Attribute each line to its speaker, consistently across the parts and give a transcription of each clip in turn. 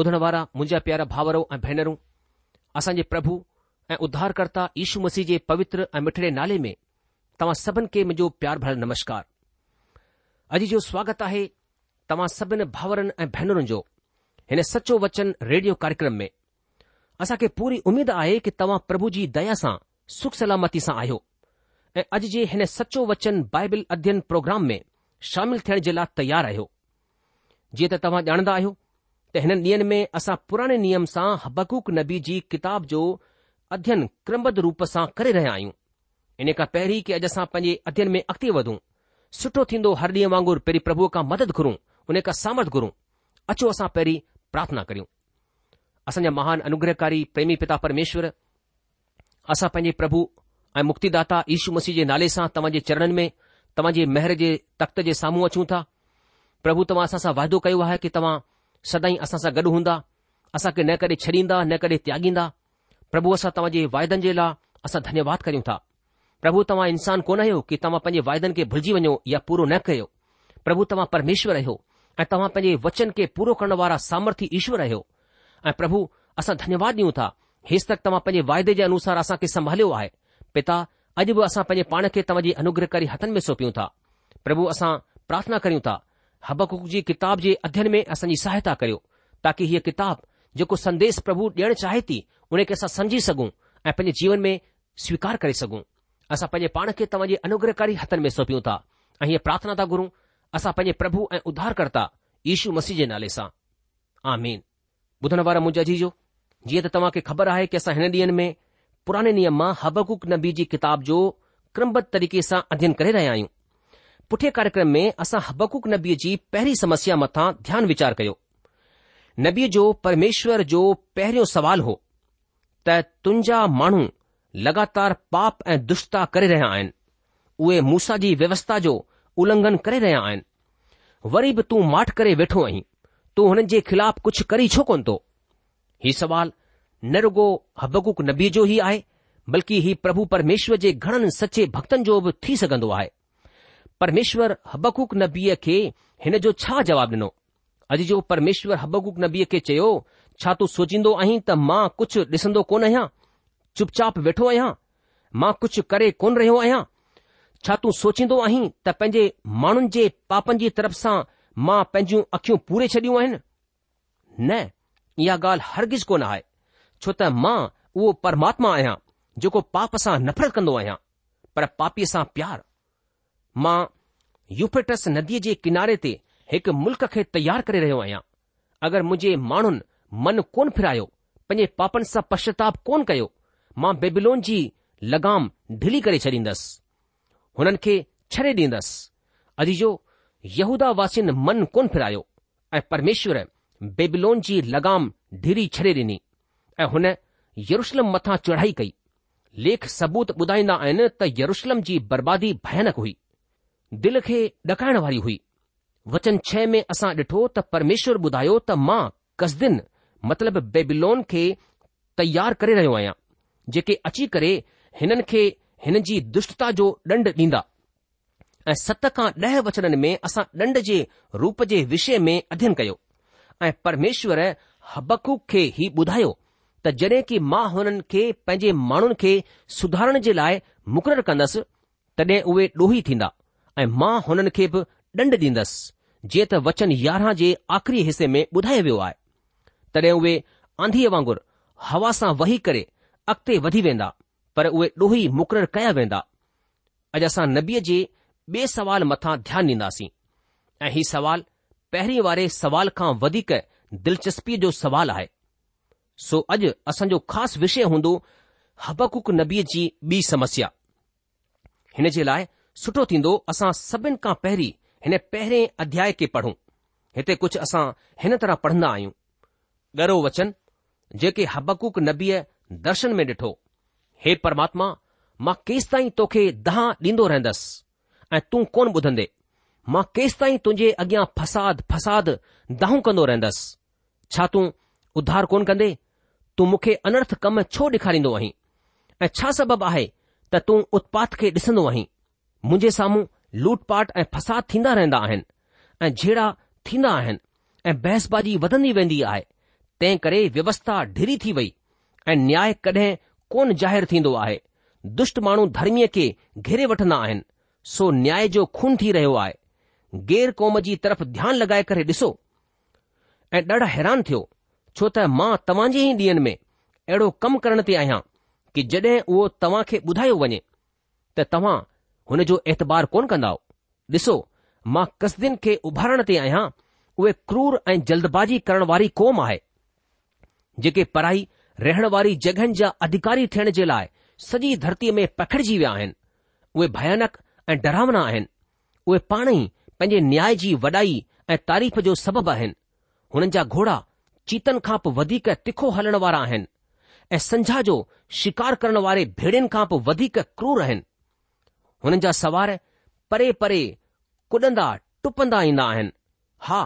Speaker 1: ॿुधण वारा मुंहिंजा प्यारा भाउरो ऐं भेनरूं असांजे प्रभु ऐं उद्धारकर्ता ईशू मसीह जे पवित्र ऐं मिठड़े नाले में तव्हां सभिनी खे मुंहिंजो प्यार भर नमस्कार अॼु जो स्वागतु आहे तव्हां सभिनी भाउरनि ऐं भेनरुनि जो हिन सचो वचन रेडियो कार्यक्रम में असां पूरी उमीद आहे की तव्हां प्रभु जी दया सां सुख सलामती सां आहियो ऐं अॼु जे हिन सचो वचन बाइबल अध्यन प्रोग्राम में शामिल थियण जे लाइ तयार आहियो जीअं त तव्हां ॼाणंदा आहियो त हिन ॾींहनि में असां पुराणे नियम सां हबकूक नबी जी किताब जो अध्यन क्रमबद्ध रूप सां करे रहिया आहियूं इन खां पहिरीं कि अॼु असां पंहिंजे अध्यन में अॻिते वधूं सुठो थींदो हर ॾींहुं वांगुर पहिरीं प्रभुअ खां मदद घुरूं हुन खां सामर्ध घुरूं अचो असां पहिरीं प्रार्थना करियूं असांजा महान अनुग्रहकारी प्रेमी पिता परमेश्वर असां पंहिंजे प्रभु ऐं मुक्तिदा दाता मसीह जे नाले सां तव्हां चरणनि में तव्हां जे महिर जे तख़्त जे साम्हूं अचूं था प्रभु तव्हां असां सां वाइदो कयो आहे कि तव्हां सदाई असां सां गॾु हूंदा असांखे न कड छॾींदा न कड॒ त्यागींदा प्रभु असां तव्हां जे वाइदनि जे लाइ असां धन्यवाद करियूं था प्रभु तव्हां इंसान कोन आहियो कि तव्हां पंहिंजे वाइदनि खे भुलिजी वञो या पूरो न कयो प्रभु तव्हां परमेश्वर आहियो ऐं तव्हां पंहिंजे वचन खे पूरो करण वारा सामर्थ्य ईश्वर आहियो ऐं प्रभु असां धन्यवाद ॾियूं था हेसि तक तव्हां पंहिंजे वाइदे जे अनुसार असां खे संभालियो आहे पिता अॼु बि असां पंहिंजे पाण खे तव्हां जे अनुग्रह करे हथनि में सोंपियूं था प्रभु असां प्रार्थना करियूं था हबकुक जी किताब जे अध्ययन में असांजी सहायता करियो ताकी हीअ किताबु जेको संदेश प्रभु ॾियणु चाहे थी उने खे असां सम्झी सघूं ऐं पंहिंजे जीवन में स्वीकार करे सघूं असां पंहिंजे पाण खे तव्हांजे अनुग्रहकारी हथनि में सौंपियूं था ऐं हीअ प्रार्थना ता घुरूं असां पांजे प्रभु ऐं उद्धारकर्ता यीशू मसीह जे नाले सां आमीन मेन ॿुधण वारा मुंहिंजो जीजो जीअं त तव्हां खे ख़बर आहे कि असां हिन ॾींहनि में पुराने नियम मां हबकुक नबी जी किताब जो क्रमबद्ध तरीक़े सां अध्ययन करे रहिया आहियूं पुठे कार्यक्रम में असां हबकुक नबीअ जी पहिरीं समस्या मथां ध्यानु वीचार कयो नबीअ जो परमेश्वर जो पहिरियों सवाल हो त तुंहिंजा माण्हू लगातार पाप ऐं दुश्ता करे रहिया आहिनि उहे मूसा जी व्यवस्था जो उलंघन करे रहिया आहिनि वरी बि तूं माठ करे वेठो आहीं तू हुननि जे ख़िलाफ़ कुझु करी छो कोन्ह थो हीउ सुवाल न रुगो हबकुक नबी जो ई आहे बल्कि ही प्रभु परमेश्वर जे घणनि सचे भक्तनि जो बि थी सघंदो आहे પરમેશ્વર હબકુક નબિયે કે હને જો છા જવાબ દનો અજી જો પરમેશ્વર હબકુક નબિયે કે ચયો છા તું સોજીndo આહી તા માં કુછ દિસndo કોને હા ચુપચાપ બેઠો આયા માં કુછ કરે કોન રહ્યો આયા છા તું સોચીndo આહી તા પેજે માણન જે પાપનજી તરફ સા માં પેંજુ અખ્યું પૂરે છડીઓ હે ને ને આ ગાલ હરગિજ કો ના આય છોતા માં ઓ પરમાત્મા આયા જો કો પાપસા નફર કંદો આયા પર પાપીસા પ્યાર मां यूफेटस नदीअ जे किनारे ते हिकु मुल्क़ खे तयारु करे रहियो आहियां अगरि मुंहिंजे माण्हुनि मन कोन फिरायो पंहिंजे पापनि सां पश्चाताप कोन कयो मां बेबिलोन जी लगाम ढिली करे छॾींदुसि हुननि खे छॾे डींदुसि अजी जो यहूदािन मनु कोन फेरायो ऐं परमेश्वर बेबिलोन जी लॻाम ढिली छॾे डि॒नी ऐं हुन यरुशलम मथां चढ़ाई कई लेख सबूत ॿुधाईंदा आहिनि त यरुशलम जी बर्बादी भयानक हुई दिल खे ॾकाइण वारी हुई वचन छह में असां ॾिठो त परमेश्वर ॿुधायो त मां कसदिन मतिलब बेबिलोन खे तयार करे रहियो आहियां जेके अची करे हिननि खे हिन जी दुष्टता जो ॾंड ॾींदा ऐं सत खां ॾह वचननि में असां ॾंड जे रूप जे विषय में अध्यन कयो ऐं परमेश्वर हबकूक खे ई ॿुधायो त जॾहिं की मां हुननि खे पंहिंजे माण्हुनि खे सुधारण जे लाइ मुक़ररु कंदसि तॾहिं उहे ॾोही थींदा ऐं मां हुननि खे बि ॾंड ॾींदसि जीअं त वचन यारहं जे आख़िरी हिसे में ॿुधायो वियो आहे तॾहिं उहे आंधीअ वांगुरु हवा सां वही करे अॻिते वधी वेंदा पर उहे ॾोही मुक़ररु कया वेंदा अॼु असां नबीअ जे ॿिए सवाल मथां ध्यानु ॾींदासीं ऐं हीउ सवाल पहिरीं वारे सवाल खां वधीक दिलचस्पीअ जो सवाल आहे सो अॼु असांजो ख़ासि विषय हूंदो हबकुक नबीअ जी ॿी समस्या हिन जे लाइ सुठो थींदो असां सभिनि खां पहिरीं हिन पहिरें अध्याय खे पढ़ूं हिते कुझु असां हिन तरह पढ़ंदा आहियूं गरो वचन जेके हबकूक नबीअ दर्शन में ॾिठो हे परमात्मा मां केसि ताईं तोखे दहा ॾींदो रहंदसि ऐं तूं कोन ॿुधंदे मां केसिताईं तुंहिंजे अॻियां फसाद फसाद दाहूं कंदो रहंदसि छा तूं उधार कोन कंदे तूं मूंखे अनर्थ कम छो ॾेखारींदो आहीं ऐं छा सबबु आहे त तूं उत्पात खे ॾिसंदो आहीं मुंहिंजे साम्हूं लूट पाट ऐं फसाद थींदा रहंदा आहिनि ऐं झेड़ा थींदा आहिनि ऐं बहसबाजी वधंदी वेंदी आहे तंहिं करे व्यवस्था ढिरी थी वई ऐं न्याय कॾहिं कोन ज़ाहिरु थींदो आहे दुष्ट माण्हू धर्मीअ खे घेरे वठंदा आहिनि सो न्याय जो खून थी रहियो आहे गै़र कौम जी तरफ़ ध्यानु लॻाए करे ॾिसो ऐं ॾाढा हैरान थियो छो त मां तव्हां जे ई ॾींहनि में अहिड़ो कमु करण ते आहियां कि जड॒हिं उहो तव्हां खे ॿुधायो वञे त तव्हां हुन जो एतबार कोन कंदा ॾिसो मां कसदियुनि खे उभारण ते आहियां उहे क्रूर ऐं जल्दबाज़ी करण वारी क़ौम आहे जेके पढ़ाई रहण वारी जॻहियुनि जा अधिकारी थियण जे लाइ सॼी धरतीअ में पखिड़िजी विया आहिनि उहे भयानक ऐं डरावना आहिनि उहे पाण ई पंहिंजे न्याय जी वॾाई ऐं तारीफ़ जो सबबु आहिनि हुननि जा घोड़ा चीतन खां पोइ वधीक तिखो हलण वारा आहिनि ऐं संझा जो शिकार करण वारे भेड़ियुनि खां पोइ वधीक क्रूर आहिनि हुननि जा सवार परे परे कुॾंदा टुपंदा ईंदा आहिनि हा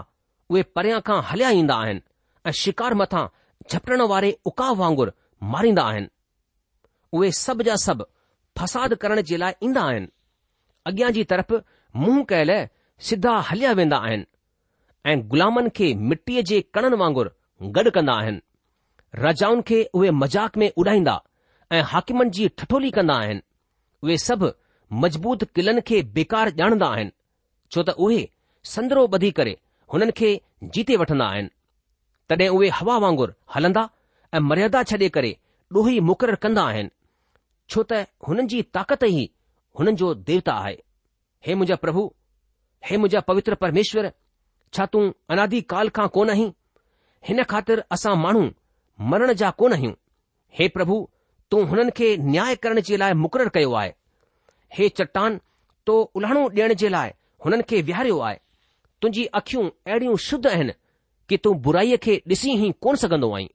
Speaker 1: उहे परियां खां हलिया ईंदा आहिनि ऐं शिकार मथां झपटण वारे उकाव वांगुरु मारींदा आहिनि उहे सभु जा सभु फसाद करण जे लाइ ईंदा आहिनि अॻियां जी तरफ़ मुंहुं कयल सिधा हलिया वेंदा आहिनि ऐं ग़ुलामनि खे मिटीअ जे कणनि वांगुरु गॾु कंदा आहिनि राजाउनि खे उहे मज़ाक़ में उॾाईंदा ऐं हाकिमनि जी ठठोली कंदा आहिनि उहे सभु मज़बूत क़िलनि खे बेकार ॼाणदा आहिनि छो त उहे संदरो बधी करे हुननि खे जीते वठंदा आहिनि तॾहिं उहे हवा वांगुरु हलंदा ऐं मर्यादा छॾे करे डूही मुक़ररु कंदा आहिनि छो त हुननि जी ताक़त ई हुननि जो देवता आहे हे मुंहिंजा प्रभु हे मुंहिंजा पवित्र परमेश्वर छा तूं अनादी खां कोन आहीं हिन ख़ातिर असां माण्हू मरण जा कोन आहियूं हे प्रभु तूं हुननि खे न्याय करण जे लाइ मुक़ररु कयो आहे हे चट्टान तो उल्हणो ॾियण जे लाइ हुननि खे विहारियो आहे तुंहिंजी अखियूं अहिड़ियूं शुद्ध आहिनि कि तूं बुराईअ खे ॾिसी ई कोन सघंदो आहीं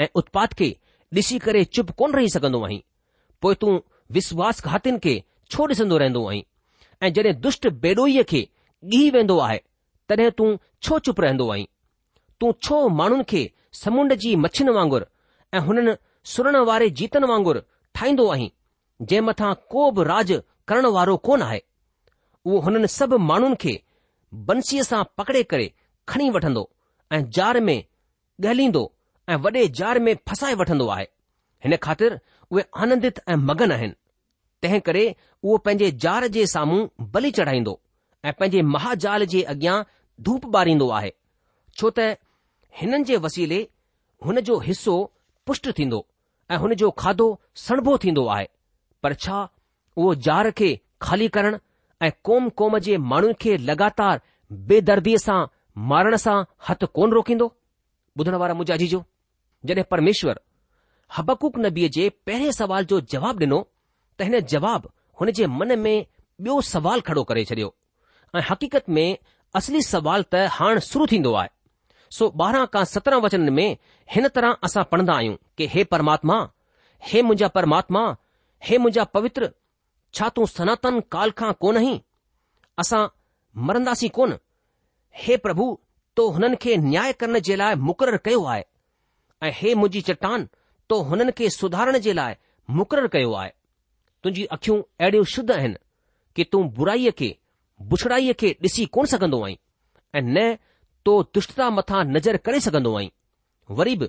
Speaker 1: ऐं उत्पाद खे ॾिसी करे चुप कोन रही सघंदो आहीं पोइ तूं विश्वासघातियुनि खे छो ॾिसंदो रहंदो आहीं ऐं जॾहिं दुष्ट बेडोईअ खे ॻीह वेंदो आहे तॾहिं तूं छो चुप रहंदो आहीं तूं छो माण्हुनि खे समुंड जी मछियुनि वांगुरु ऐं हुननि सुरण वारे जीतनि वांगुरु ठाहींदो आहीं जंहिं मथां को बि राज करण वारो कोन आहे उहो हुननि सभु माण्हुनि खे बंसीअ सां पकड़े करे खणी वठंदो ऐं जार में ॻहलींदो ऐं वॾे जार में फसाए वठंदो आहे हिन ख़ातिर उहे आनंदित ऐं मगन आहिनि तंहिं करे उहो पंहिंजे जार जे साम्हूं बली चढ़ाईंदो ऐं पंहिंजे महाजाल जे अॻियां धूप ॿारींदो आहे छो त हिननि जे वसीले हुन जो हिसो पुष्ट थींदो ऐं हुन जो खाधो सणबो थींदो आहे पर छा उहो जार खे खाली करणु ऐं क़ौम क़ौम जे माण्हुनि खे लगातार बेदर्दीअ सां मारण सां हथु कोन रोकींदो ॿुधण वारा मुंहिंजा जी जॾहिं परमेश्वर हबकूक नबीअ जे पहिरें सवाल जो जवाब ॾिनो त हिन जवाब हुन जे मन में ॿियो सवाल खड़ो करे छॾियो ऐं हक़ीक़त में असली सवाल त हाणे शुरू थींदो आहे सो ॿारहं खां सत्रहं वचन में हिन तरह असां पढ़ंदा आहियूं की हे परमात्मा हे मुंहिंजा परमात्मा हे मुंहिंजा पवित्र छा तूं सनातन काल खां कोन आई असां मरंदासीं कोन हे प्रभु तो हुननि खे न्याय करण जे लाइ मुक़ररु कयो आहे ऐं हे मुंहिंजी चट्टान तो हुननि खे सुधारण जे लाइ मुक़ररु कयो आहे तुंहिंजी अखियूं अहिड़ियूं शुद्ध आहिनि कि तूं बुराईअ खे बुछड़ाईअ खे ॾिसी कोन सघंदो आई ऐं न तो दुष्टता मथां नज़र करे सघंदो आई वरी बि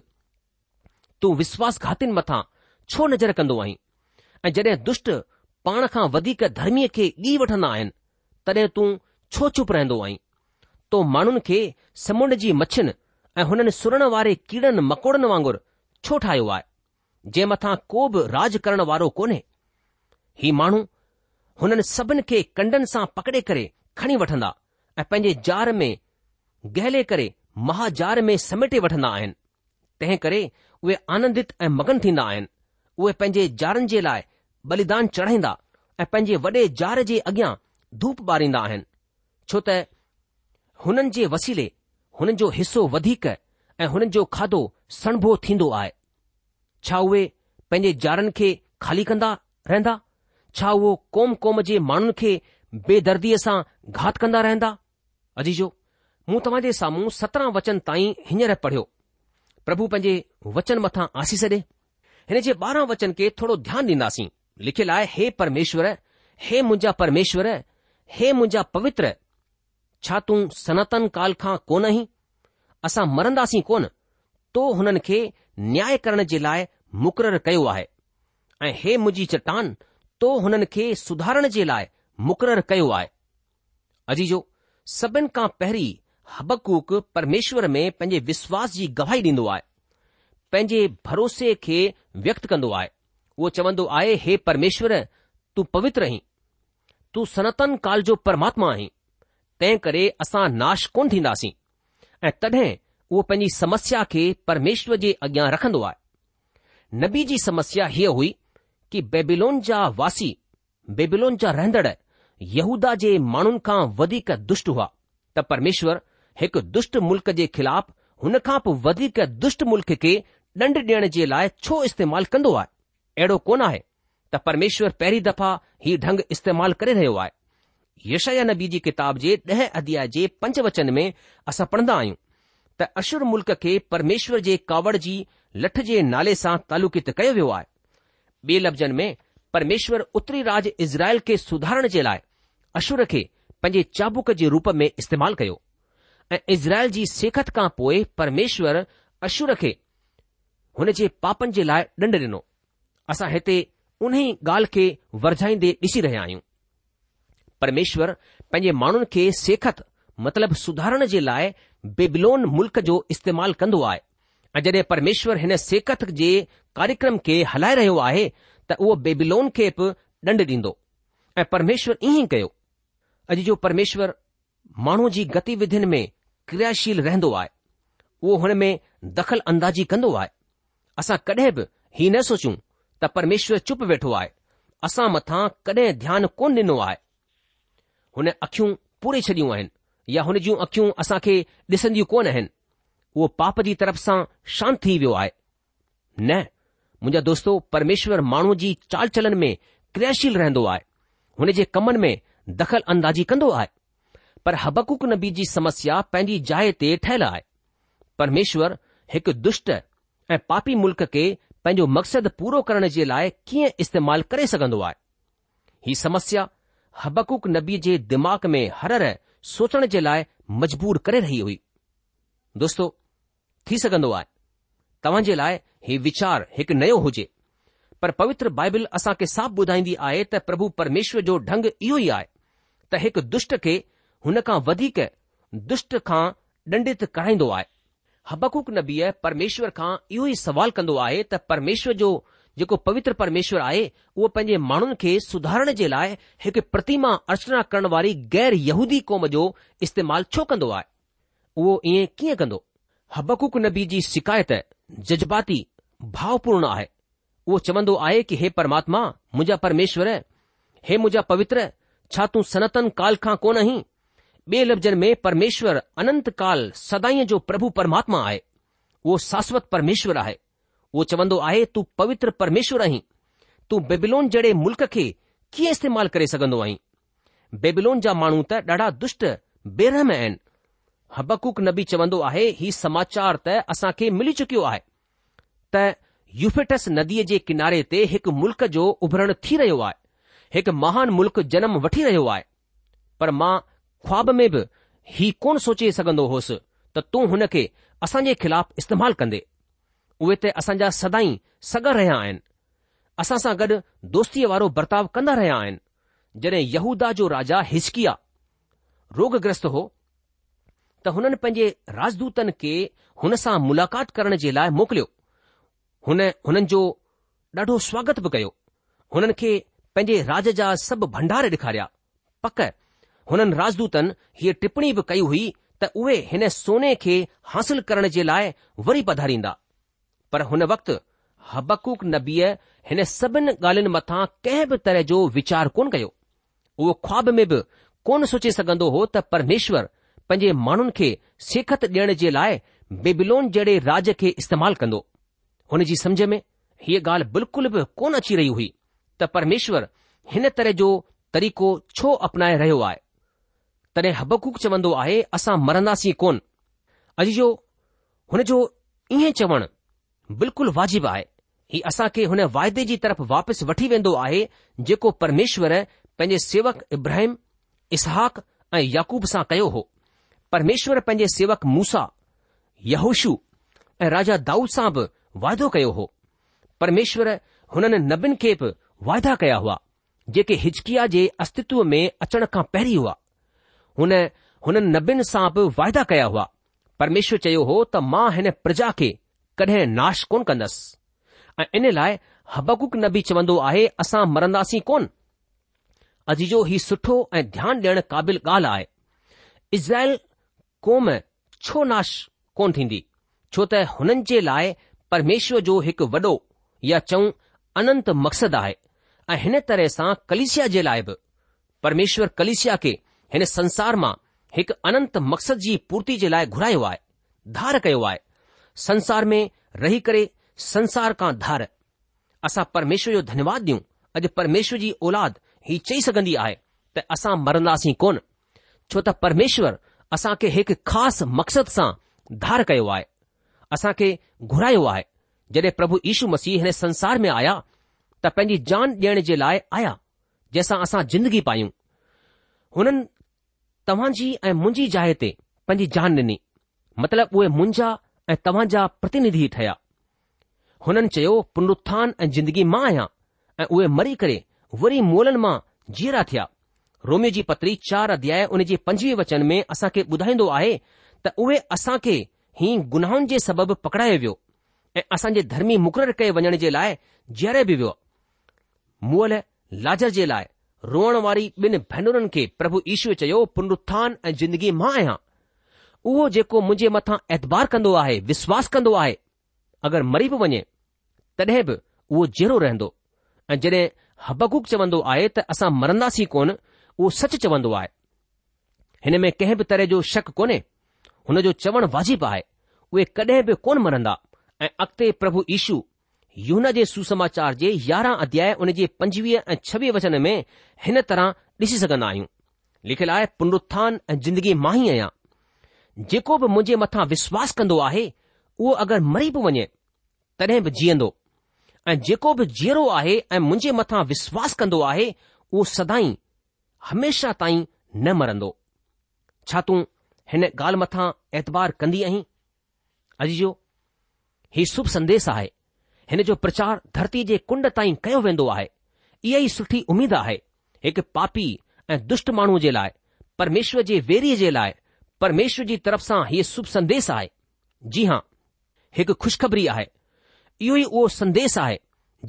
Speaker 1: तूं विश्वासघातीनि मथां छो नज़र कंदो आई ऐं जॾहिं दुष्ट पाण खां वधीक धर्मीअ खे ॻी वठंदा आहिनि तॾहिं तूं छो चुप रहंदो आहीं तो माण्हुनि खे समुंड जी मछियुनि ऐं हुननि सुरण वारे कीड़नि मकोड़नि वांगुरु छो ठाहियो आहे जे मथां को बि राज करण वारो कोन्हे ही माण्हू हुननि सभिनि खे कंडनि सां पकड़े करे खणी वठंदा ऐं पंहिंजे जार में गहले करे महाजार में समेटे वठंदा आहिनि तंहिं करे उहे आनंदित ऐं मगन थींदा आहिनि उहे पंहिंजे जारनि जे लाइ बलिदान चढ़ाईंदा ऐं पंहिंजे वॾे जार जे अॻियां धूप ॿारींदा आहिनि छो त हुननि जे वसीले हुननि जो हिसो वधीक ऐं हुननि जो खाधो सणभो थींदो आहे छा उहे पंहिंजे जारनि खे खाली कंदा रहंदा छा उहो क़ौम क़ौम जे माण्हुनि खे बेदर्दीअ सां घात कंदा रहंदा अजीजो मूं तव्हां जे साम्हूं सत्रहं वचन ताईं हींअर पढ़ियो प्रभु पंहिंजे वचन मथां आसीस ॾे हिन जे ॿारहं वचन खे थोरो ध्यानु ॾींदासीं लिखियलु आहे हे परमेश्वर हे मुंहिंजा परमेश्वर हे मुंहिंजा पवित्र छा तूं सनातन काल खां कोन ई असां मरंदासीं कोन तो हुननि खे न्याय करण जे लाइ मुक़ररु कयो आहे ऐं हे मुंहिंजी चटान तो हुननि खे सुधारण जे लाइ मुक़ररु कयो आहे अजीजो सभिनि खां पहिरीं हबकूक परमेश्वर में पंहिंजे विश्वास जी गवाही ॾींदो आहे पंहिंजे भरोसे खे व्यक्त कंदो आहे उहो चवंदो आहे हे परमेश्वर तूं पवित्र आहीं तू सनातन काल जो परमात्मा आहीं तंहिं करे असां नाश कोन थींदासीं ऐं तॾहिं उहो पंहिंजी समस्या खे परमेश्वर जे अॻियां रखंदो आहे नबी जी समस्या हीअ हुई कि बेबिलोन जा वासी बेबिलोन जा रहंदड़ यहूदा जे माण्हुनि खां वधीक दुष्ट हुआ त परमेश्वर हिकु दुष्ट मुल्क़ जे ख़िलाफ़ु खां पोइ वधीक दुष्ट मुल्क़ खे ॾंड ॾियण जे लाइ छो इस्तेमालु कंदो आहे अहिड़ो कोन आहे त परमेश्वर पहिरीं दफ़ा हीउ ढंग इस्तेमालु करे रहियो आहे यशया नबी जी किताब जे ॾह अध्याय जे पंज वचन में असां पढ़ंदा आहियूं त अशुर मुल्क़ खे परमेश्वर जे कावड़ जी लठ जे नाले सां तालुकित कयो वियो आहे ॿिए लफ़्ज़नि में परमेश्वर उत्तरी राज इज़राइल खे सुधारण जे लाइ अशुर खे पंहिंजे चाबुक जे रूप में इस्तेमालु कयो ऐं इज़राइल जी सेखत खां पोइ परमेश्वर अशुर खे हुन जे पापनि जे लाइ ॾंड ॾिनो असां हिते उन ई ॻाल्हि खे वरझाईंदे ॾिसी रहिया आहियूं परमेश्वर पंहिंजे माण्हुनि खे सेखत मतिलबु सुधारण जे लाइ बेबिलोन मुल्क़ जो इस्तेमालु कंदो आहे ऐं जॾहिं परमेश्वर हिन सेखत जे कार्यक्रम खे हलाए रहियो आहे त उहो बेबिलोन खे बि डंड ॾींदो ऐं परमेश्वर ईअं कयो अॼु जो परमेश्वर माण्हू जी गतिविधियुनि में क्रियाशील रहंदो आहे उहो हुन में दख़ल अंदाज़ी कंदो आहे असां कॾहिं बि हीउ न सोचूं त परमेश्वर चुप वेठो आहे असां मथां कॾहिं ध्यानु कोन ॾिनो आहे हुन अख़ियूं पूरे छॾियूं आहिनि या हुन जूं अख़ियूं असां खे ॾिसंदियूं कोन आहिनि उहो पाप जी तरफ़ सां शांति थी वियो आहे न मुंहिंजा दोस्तो परमेश्वर माण्हू जी चाल चलन में क्रियाशील रहंदो आहे हुन जे कमनि में दख़ल अंदाज़ी कंदो आहे पर हबकुक नबी जी समस्या पंहिंजी जाइ ते ठहियलु आहे परमेश्वर हिकु दुष्ट ऐं पापी मुल्क़ खे पंहिंजो मक़सदु पूरो करण जे लाइ कीअं इस्तेमालु करे सघंदो आहे ही समस्या हबकुक नबी जे दिमाग़ में हर र सोचण जे लाइ मजबूर करे रही हुई दोस्तो थी सघंदो आहे तव्हां जे लाइ हीउ वीचार हिकु नयो हुजे पर पवित्र बाइबल खे साफ़ ॿुधाईंदी आहे त प्रभु परमेश्वर जो ढंग इहो ई आहे त हिकु दुष्ट खे हुन खां वधीक दुष्ट खां दंडित कराईंदो आहे हबकुक नबीअ परमेश्वर खां इहो ई सवाल कंदो आहे त परमेश्वर जो जेको पवित्र परमेश्वरु आहे उहो पंहिंजे माण्हुनि खे सुधारण जे लाइ हिकु प्रतिमा अर्चना करण वारी गैर यहूदी क़ौम जो इस्तेमाल छो कन्दो आहे उहो ईअं कीअं कंदो हबकुक नबी जी शिकायत जज़्बाती भावपूर्ण आहे उहो चवंदो आहे कि हे परमात्मा मुंहिंजा परमेश्वरु हे मुंहिंजा पवित्र छा तूं सनातन काल खां कोन ॿिए लफ़्ज़नि में परमेश्वर, अनंत काल सदाई जो प्रभु परमात्मा आहे उहो शाश्वत परमेश्वर आहे उहो चवंदो आहे तूं पवित्र परमेश्वर आहीं तूं बेबिलोन जहिड़े मुल्क़ खे कीअं इस्तेमालु करे सघंदो आहीं बेबिलोन जा माण्हू त ॾाढा दुष्ट बेरहम आहिनि हबकुक नबी चवंदो आहे हीउ समाचार त असां खे मिली चुकियो आहे त युफेटस नदीअ जे किनारे ते हिकु मुल्क़ उभरणु थी रहियो आहे हिकु महान मुल्क़ जनमु वठी रहियो आहे पर मां ख़्वाब में बि ही कोन सोचे सघंदो होसि त तूं हुन खे असां जे ख़िलाफ़ इस्तेमाल कंदे उहे त असांजा सदाई सगर रहिया आहिनि असां सां गॾु दोस्तीअ वारो बर्ताव कंदा रहिया आहिनि जॾहिं यहूदा जो राजा हिचकिया रोगग्रस्त हो त हुननि पंहिंजे राजदूतनि खे हुन सां मुलाक़ात करण जे लाइ मोकिलियो हुन हुननि जो ॾाढो स्वागत बि कयो हुननि खे पंहिंजे राज जा सभु भंडार ॾेखारिया पक हुननि राजदूतनि हीअ टिप्पी बि कई हुई त उहे हिन सोने खे हासिल करण जे लाइ वरी पधारींदा पर हुन वक़्तु हबकूक नबीअ हिन सभिनि ॻाल्हियुनि मथां कंहिं बि तरह जो वीचार कोन कयो उहो ख़्वाब में बि कोन सोचे सघंदो हो त परमेश्वर पंहिंजे माण्हुनि खे सिखत ॾियण जे लाइ बेबिलोन जहिड़े राज खे इस्तेमाल कंदो हुन जी समझ में हीअ ॻाल्हि बिल्कुलु बि कोन अची रही हुई त परमेश्वर हिन तरह जो तरीक़ो छो अपनाए रहियो आहे तॾहिं हबकूक चवंदो आहे असां मरंदासीं कोन अॼु जो हुन जो ईअं चवणु बिल्कुलु वाजिबु आहे हीउ असां खे हुन वाइदे जी तरफ़ वापसि वठी वेंदो आहे जेको परमेश्वर पंहिंजे सेवक इब्राहिम इसहाक ऐं याकूब सां कयो हो परमेश्वर पंहिंजे सेवक मूसा यहोशु ऐं राजा दाऊद सां बि वाइदो कयो हो परमेश्वर हुननि नबीन खे बि वाइदा कया हुआ जेके हिचकिया जे अस्तित्व में अचण खां पहिरीं हुआ हुन हुननि नबियनि सां बि वाइदा कया हुआ परमेश्वर चयो हो त मां हिन प्रजा खे कॾहिं नाश कोन कंदसि ऐं इन लाइ हबकुक नबी चवंदो आहे असां मरंदासीं कोन अॼ जो ही सुठो ऐं ध्यानु ॾियण क़ाबिल ॻाल्हि आहे इज़राइल क़ौम छो नाश कोन थींदी छो त हुननि जे लाइ परमेश्वर जो हिकु वॾो या चऊं अनंत मक़सदु आहे ऐं हिन तरह सां कलेशिया जे लाइ बि परमेश्वर कलेशिया खे हिन संसार मां हिकु अनंत मक़सद जी पूर्ति जे लाइ घुरायो आहे धार कयो आहे संसार में रही करे संसार खां धार असां परमेश्वर जो धन्यवाद ॾियूं अॼु परमेश्वर जी औलाद हीउ चई सघंदी आहे त असां मरंदासीं कोन छो त परमेश्वर असां खे हिकु ख़ासि मक़सद सां धार कयो आहे असां खे घुरायो आहे जॾहिं प्रभु यीशू मसीह हिन संसार में आया त पंहिंजी जान ॾियण जे लाइ आया जंहिंसां असां जिंदगी पायूं हुननि तव्हांजी ऐं मुंहिंजी जाइ ते पंहिंजी जान ॾिनी मतिलब उहे मुंहिंजा ऐं तव्हां जा प्रतिनिधि ठहिया हुननि चयो पुनरुथान ऐं जिंदगी मां आहियां ऐं उहे मरी करे वरी मोलनि मां जीअरा थिया रोमियो जी पत्री चार अध्याय उन जे पंजवीह वचन में असां खे ॿुधाईंदो आहे त उहे असां खे ही गुनाहनि जे सबबि पकड़ायो वियो ऐं असां जे धर्मी मुक़ररु कए वञण जे लाइ जीअरे बि वियो मुअल लाजर जे लाइ रोअण वारी ॿिनि भेनरुनि खे प्रभु ईश्वर चयो पुनरु्थान ऐं जिंदगी मां आहियां उहो जेको मुंहिंजे मथां ऐतबार कंदो आहे विश्वास कंदो आहे अगरि मरी बि वञे तॾहिं बि उहो जहिड़ो रहंदो ऐं जॾहिं हबकूक चवंदो आहे त असां मरंदासीं कोन उहो सच चवंदो आहे हिन में कंहिं बि तरह जो शक कोन्हे हुन जो चवणु वाजिबु आहे उहे कॾहिं बि कोन मरंदा ऐं अॻिते प्रभु ईशू यून जे सुसमाचार जे यारहं अध्याय उन जे पंजवीह ऐं छवीह वचन में हिन तरह ॾिसी सघंदा आहियूं लिखियलु आहे पुनरुत्थान ऐं जिंदगी मां ई आहियां जेको बि मुंहिंजे मथां विश्वास कंदो आहे उहो अगरि मरी बि वञे तॾहिं बि जीअंदो ऐं जेको बि जीअरो आहे ऐं मुंहिंजे मथां विश्वास कंदो आहे उहो सदाई हमेशा ताईं न मरंदो छा तूं हिन ॻाल्हि मथां एतबार कंदी आहीं अॼु जो हीउ शुभ संदेश आहे हिन जो प्रचार धरती जे कुंड ताईं कयो वेंदो आहे इहा ई सुठी उमेदु आहे हिकु पापी ऐं दुष्ट माण्हूअ जे लाइ परमेश्वर जे वेरीअ जे लाइ परमेश्वर जी तरफ़ सां हीअ सुभ संदेस आहे जी हां हिकु खु़शख़री आहे इहो ई उहो संदेश आहे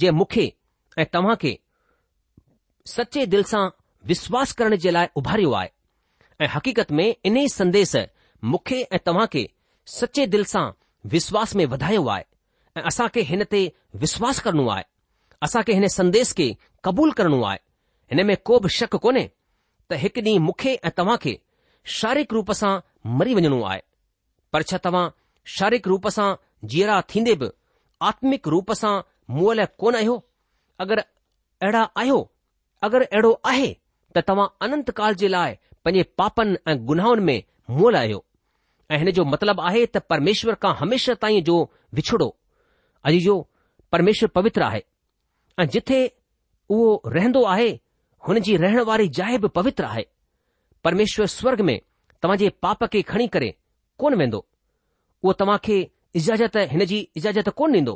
Speaker 1: जे मुख्य ऐं तव्हां खे सचे दिलि सां विश्वास करण जे लाइ उभारियो आहे ऐं हक़ीक़त में इन ई संदेस मूंखे ऐं तव्हां खे सचे दिल सां विश्वास में वधायो आहे ऐं असां खे हिन ते विश्वास करणो आहे असां खे हिन संदेश खे क़बूल करणो आहे हिन में को बि शक कोन्हे त हिकु ॾींहुं मूंखे ऐं तव्हां खे शारीरिक रूप सां मरी वञणो आहे पर छा तव्हां शारीरिक रूप सां जीअरा थींदे बि आत्मिक रूप सां मुअल कोन आहियो अगरि अहिड़ा आहियो अगरि अहिड़ो आहे त तव्हां अनंत काल जे लाइ पंहिंजे पापनि ऐं गुनाहनि में मुअल आहियो ऐं हिन जो मतिलबु आहे त परमेश्वर खां हमेशह ताईं जो विछड़ो अॼु जो परमेश्वर पवित्र आहे ऐं जिथे उहो रहंदो आहे हुन जी रहण वारी जाइ बि पवित्र आहे परमेश्वर स्वर्ग में तव्हां जे पाप खे खणी करे कोन वेंदो उहो तव्हां खे इजाज़त हिन जी इजाज़त कोन ॾींदो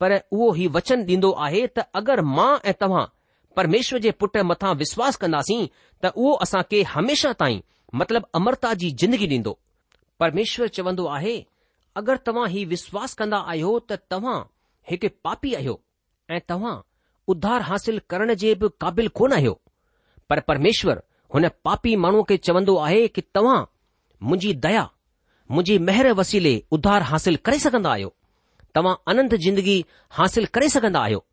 Speaker 1: पर उहो ई वचन ॾींदो आहे त अगरि मां ऐं तव्हां परमेश्वर जे पुट मथां विश्वास कंदासीं त उहो असां खे हमेशा ताईं मतिलब अमरता जी जिंदगी ॾींदो परमेश्वर चवंदो आहे अगरि तव्हां हीउ विश्वास कंदा आहियो त तव्हां हिकु पापी आहियो ऐं तव्हां उधार हासिल करण जे बि क़ाबिल कोन आहियो पर परमेश्वर हुन पापी माण्हूअ खे चवंदो आहे कि तव्हां मुंहिंजी दया मुंहिंजी महिर वसीले उधार हासिल करे सघंदा आहियो तव्हां अनंत जिंदगी हासिल करे सघंदा आहियो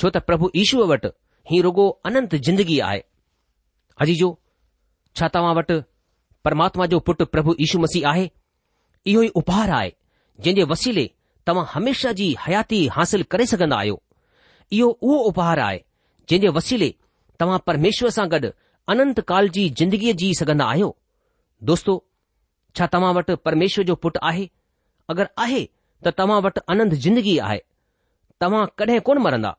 Speaker 1: छो त प्रभु ईशूअ वटि हीउ रुगो अनंत जिंदगी आहे अजीजो छा तव्हां वटि परमात्मा जो पुटु प्रभु ईशू मसीह आहे इहो ई उपहार आहे जंहिंजे वसीले तव्हां हमेशा जी हयाती हासिल करे सघंदा आहियो इहो उहो उपहार आहे जंहिंजे वसीले तव्हां परमेश्वर सां गॾु अनंत काल जी जिंदगीअ जी सघंदा आहियो दोस्तो छा तव्हां वटि परमेष्वर जो पुटु आहे अगरि आहे त तव्हां वट अनंत जिंदगी आहे तव्हां कडहिं कोन मरंदा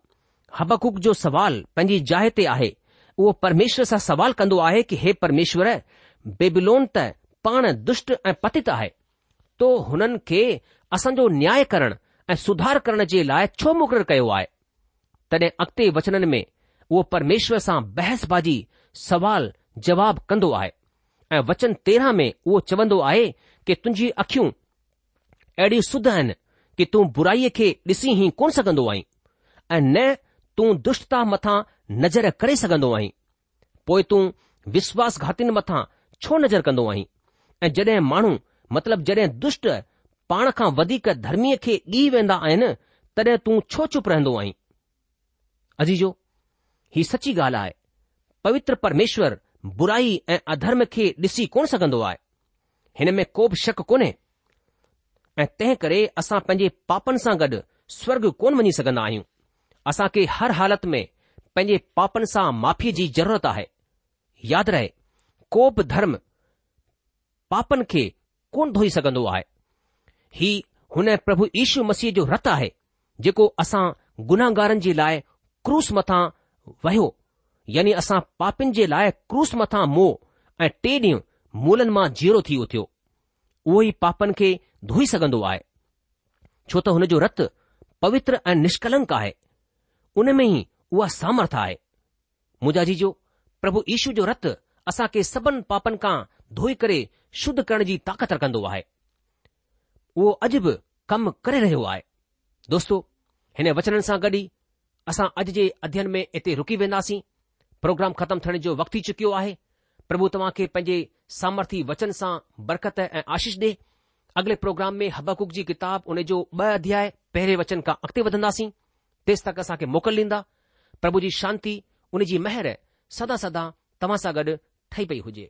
Speaker 1: हबकुक जो सुवालु पंहिंजी जाइ ते आहे उहो परमेश्वर सां सवाल कंदो आहे कि हे परमेश्वरु बेबिलोन त पाण दुष्ट ऐं पतित आहे तो हुननि खे असांजो न्याय करण ऐं सुधार करण जे लाइ छो मुक़ररु कयो आहे तॾहिं अॻिते वचननि में उहो परमेश्वर सां बहसबाजी सवाल जवाब कंदो आहे ऐं वचन तेरहं में उहो चवंदो आहे कि तुंहिंजी अखियूं अहिड़ियूं सुध आहिनि कि तूं बुराईअ खे ॾिसी ई कोन सघंदो आहीं ऐं न तूं दुष्टता मथां नज़र करे सघंदो आहीं पोइ तूं विश्वासघातीनि मथां छो नज़र कंदो आहीं ऐं जॾहिं माण्हू मतिलबु जॾहिं दुष्ट पाण खां वधीक धर्मीअ खे ॻी वेंदा आहिनि तॾहिं तूं छो चुप रहंदो आहीं अजीजो ही सची ॻाल्हि आहे पवित्र परमेश्वर बुराई ऐं अधर्म खे ॾिसी कोन सघंदो आहे हिन में को बि शक कोन्हे ऐं तंहिं करे असां पंहिंजे पापनि सां गॾु स्वर्ग कोन वञी सघंदा आहियूं असां खे हर हालति में पंहिंजे पापनि सां माफ़ीअ जी ज़रूरत आहे यादि रहे को बि धर्म पापनि खे कोन धोई सघंदो आहे ही, हुन प्रभु ईशू मसीह जो रतु आहे जेको असां गुनाहगारनि जे लाइ क्रूस मथा वियो यानी असां पापिन जे लाइ क्रूस मथां मोह ऐं टे ॾींहं मुलनि मां जीरो थी वियो उहो ई पापनि खे धोई सघंदो आहे छो त हुन जो रतु पवित्र ऐं निष्कलंक आहे उन में ई उहा सामर्थ्य आहे मुजाजी जो प्रभु ईशू जो रतु असांखे सभिनि पापनि खां धोई करे शुद्ध करण जी ताक़त कंदो आहे उहो अॼु बि कमु करे रहियो आहे दोस्तो हिन वचन सां गॾु ई असां अॼु जे अध्यन में इते रूकी वेंदासीं प्रोग्राम ख़तमु थियण जो वक़्तु थी चुकियो आहे प्रभु तव्हां खे पंहिंजे सामर्थ्य वचन सां बरकत ऐं आशीष डे अॻिले प्रोग्राम में हबकुक जी किताब उन जो ॿ अध्याय पहिरें वचन खां अॻिते वधंदासीं तेसि तक असांखे मोकल ॾींदा प्रभु जी शांती उनजी महर सदा सदा तव्हां सां गॾु ठही पई हुजे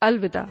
Speaker 2: Alvida